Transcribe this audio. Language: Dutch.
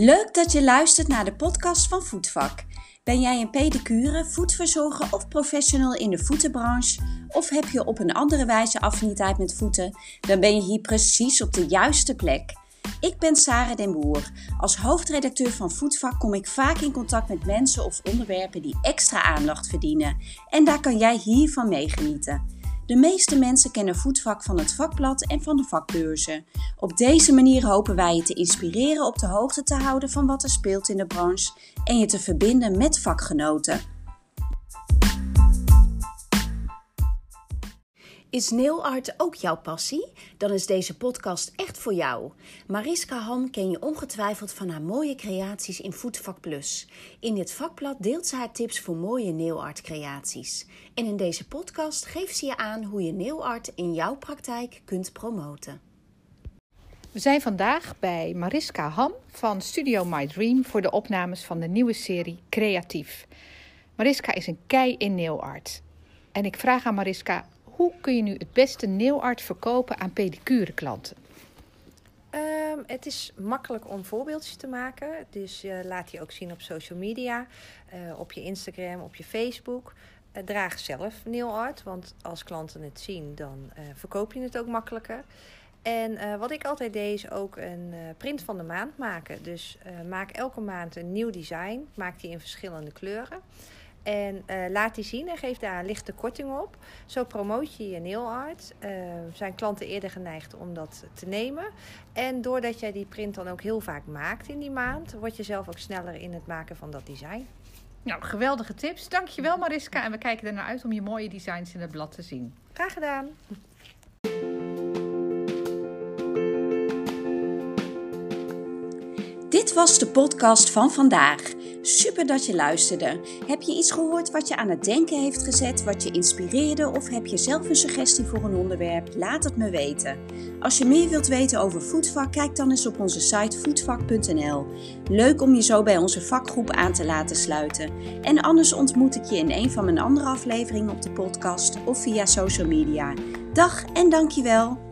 Leuk dat je luistert naar de podcast van Voetvak. Ben jij een pedicure, voetverzorger of professional in de voetenbranche? Of heb je op een andere wijze affiniteit met voeten? Dan ben je hier precies op de juiste plek. Ik ben Sarah den Boer. Als hoofdredacteur van Voetvak kom ik vaak in contact met mensen of onderwerpen die extra aandacht verdienen. En daar kan jij hiervan meegenieten. De meeste mensen kennen voetvak van het vakblad en van de vakbeurzen. Op deze manier hopen wij je te inspireren op de hoogte te houden van wat er speelt in de branche en je te verbinden met vakgenoten. Is nail art ook jouw passie? Dan is deze podcast echt voor jou. Mariska Ham ken je ongetwijfeld van haar mooie creaties in Voetvak Plus. In dit vakblad deelt ze haar tips voor mooie nail art creaties. En in deze podcast geeft ze je aan hoe je nail art in jouw praktijk kunt promoten. We zijn vandaag bij Mariska Ham van Studio My Dream voor de opnames van de nieuwe serie Creatief. Mariska is een kei in nail art. En ik vraag aan Mariska hoe kun je nu het beste nail art verkopen aan pedicure klanten? Um, het is makkelijk om voorbeeldjes te maken. Dus laat die ook zien op social media, uh, op je Instagram, op je Facebook. Uh, draag zelf nail art, want als klanten het zien, dan verkoop je het ook makkelijker. En wat ik altijd deed, is ook een print van de maand maken. Dus maak elke maand een nieuw design. Maak die in verschillende kleuren. En uh, laat die zien en geef daar een lichte korting op. Zo promoot je je nail art. Uh, zijn klanten eerder geneigd om dat te nemen. En doordat jij die print dan ook heel vaak maakt in die maand, word je zelf ook sneller in het maken van dat design. Nou, geweldige tips. Dankjewel Mariska. En we kijken er naar uit om je mooie designs in het blad te zien. Graag gedaan. Dit was de podcast van vandaag. Super dat je luisterde. Heb je iets gehoord wat je aan het denken heeft gezet, wat je inspireerde of heb je zelf een suggestie voor een onderwerp? Laat het me weten. Als je meer wilt weten over voetvak, kijk dan eens op onze site voetvak.nl. Leuk om je zo bij onze vakgroep aan te laten sluiten. En anders ontmoet ik je in een van mijn andere afleveringen op de podcast of via social media. Dag en dankjewel.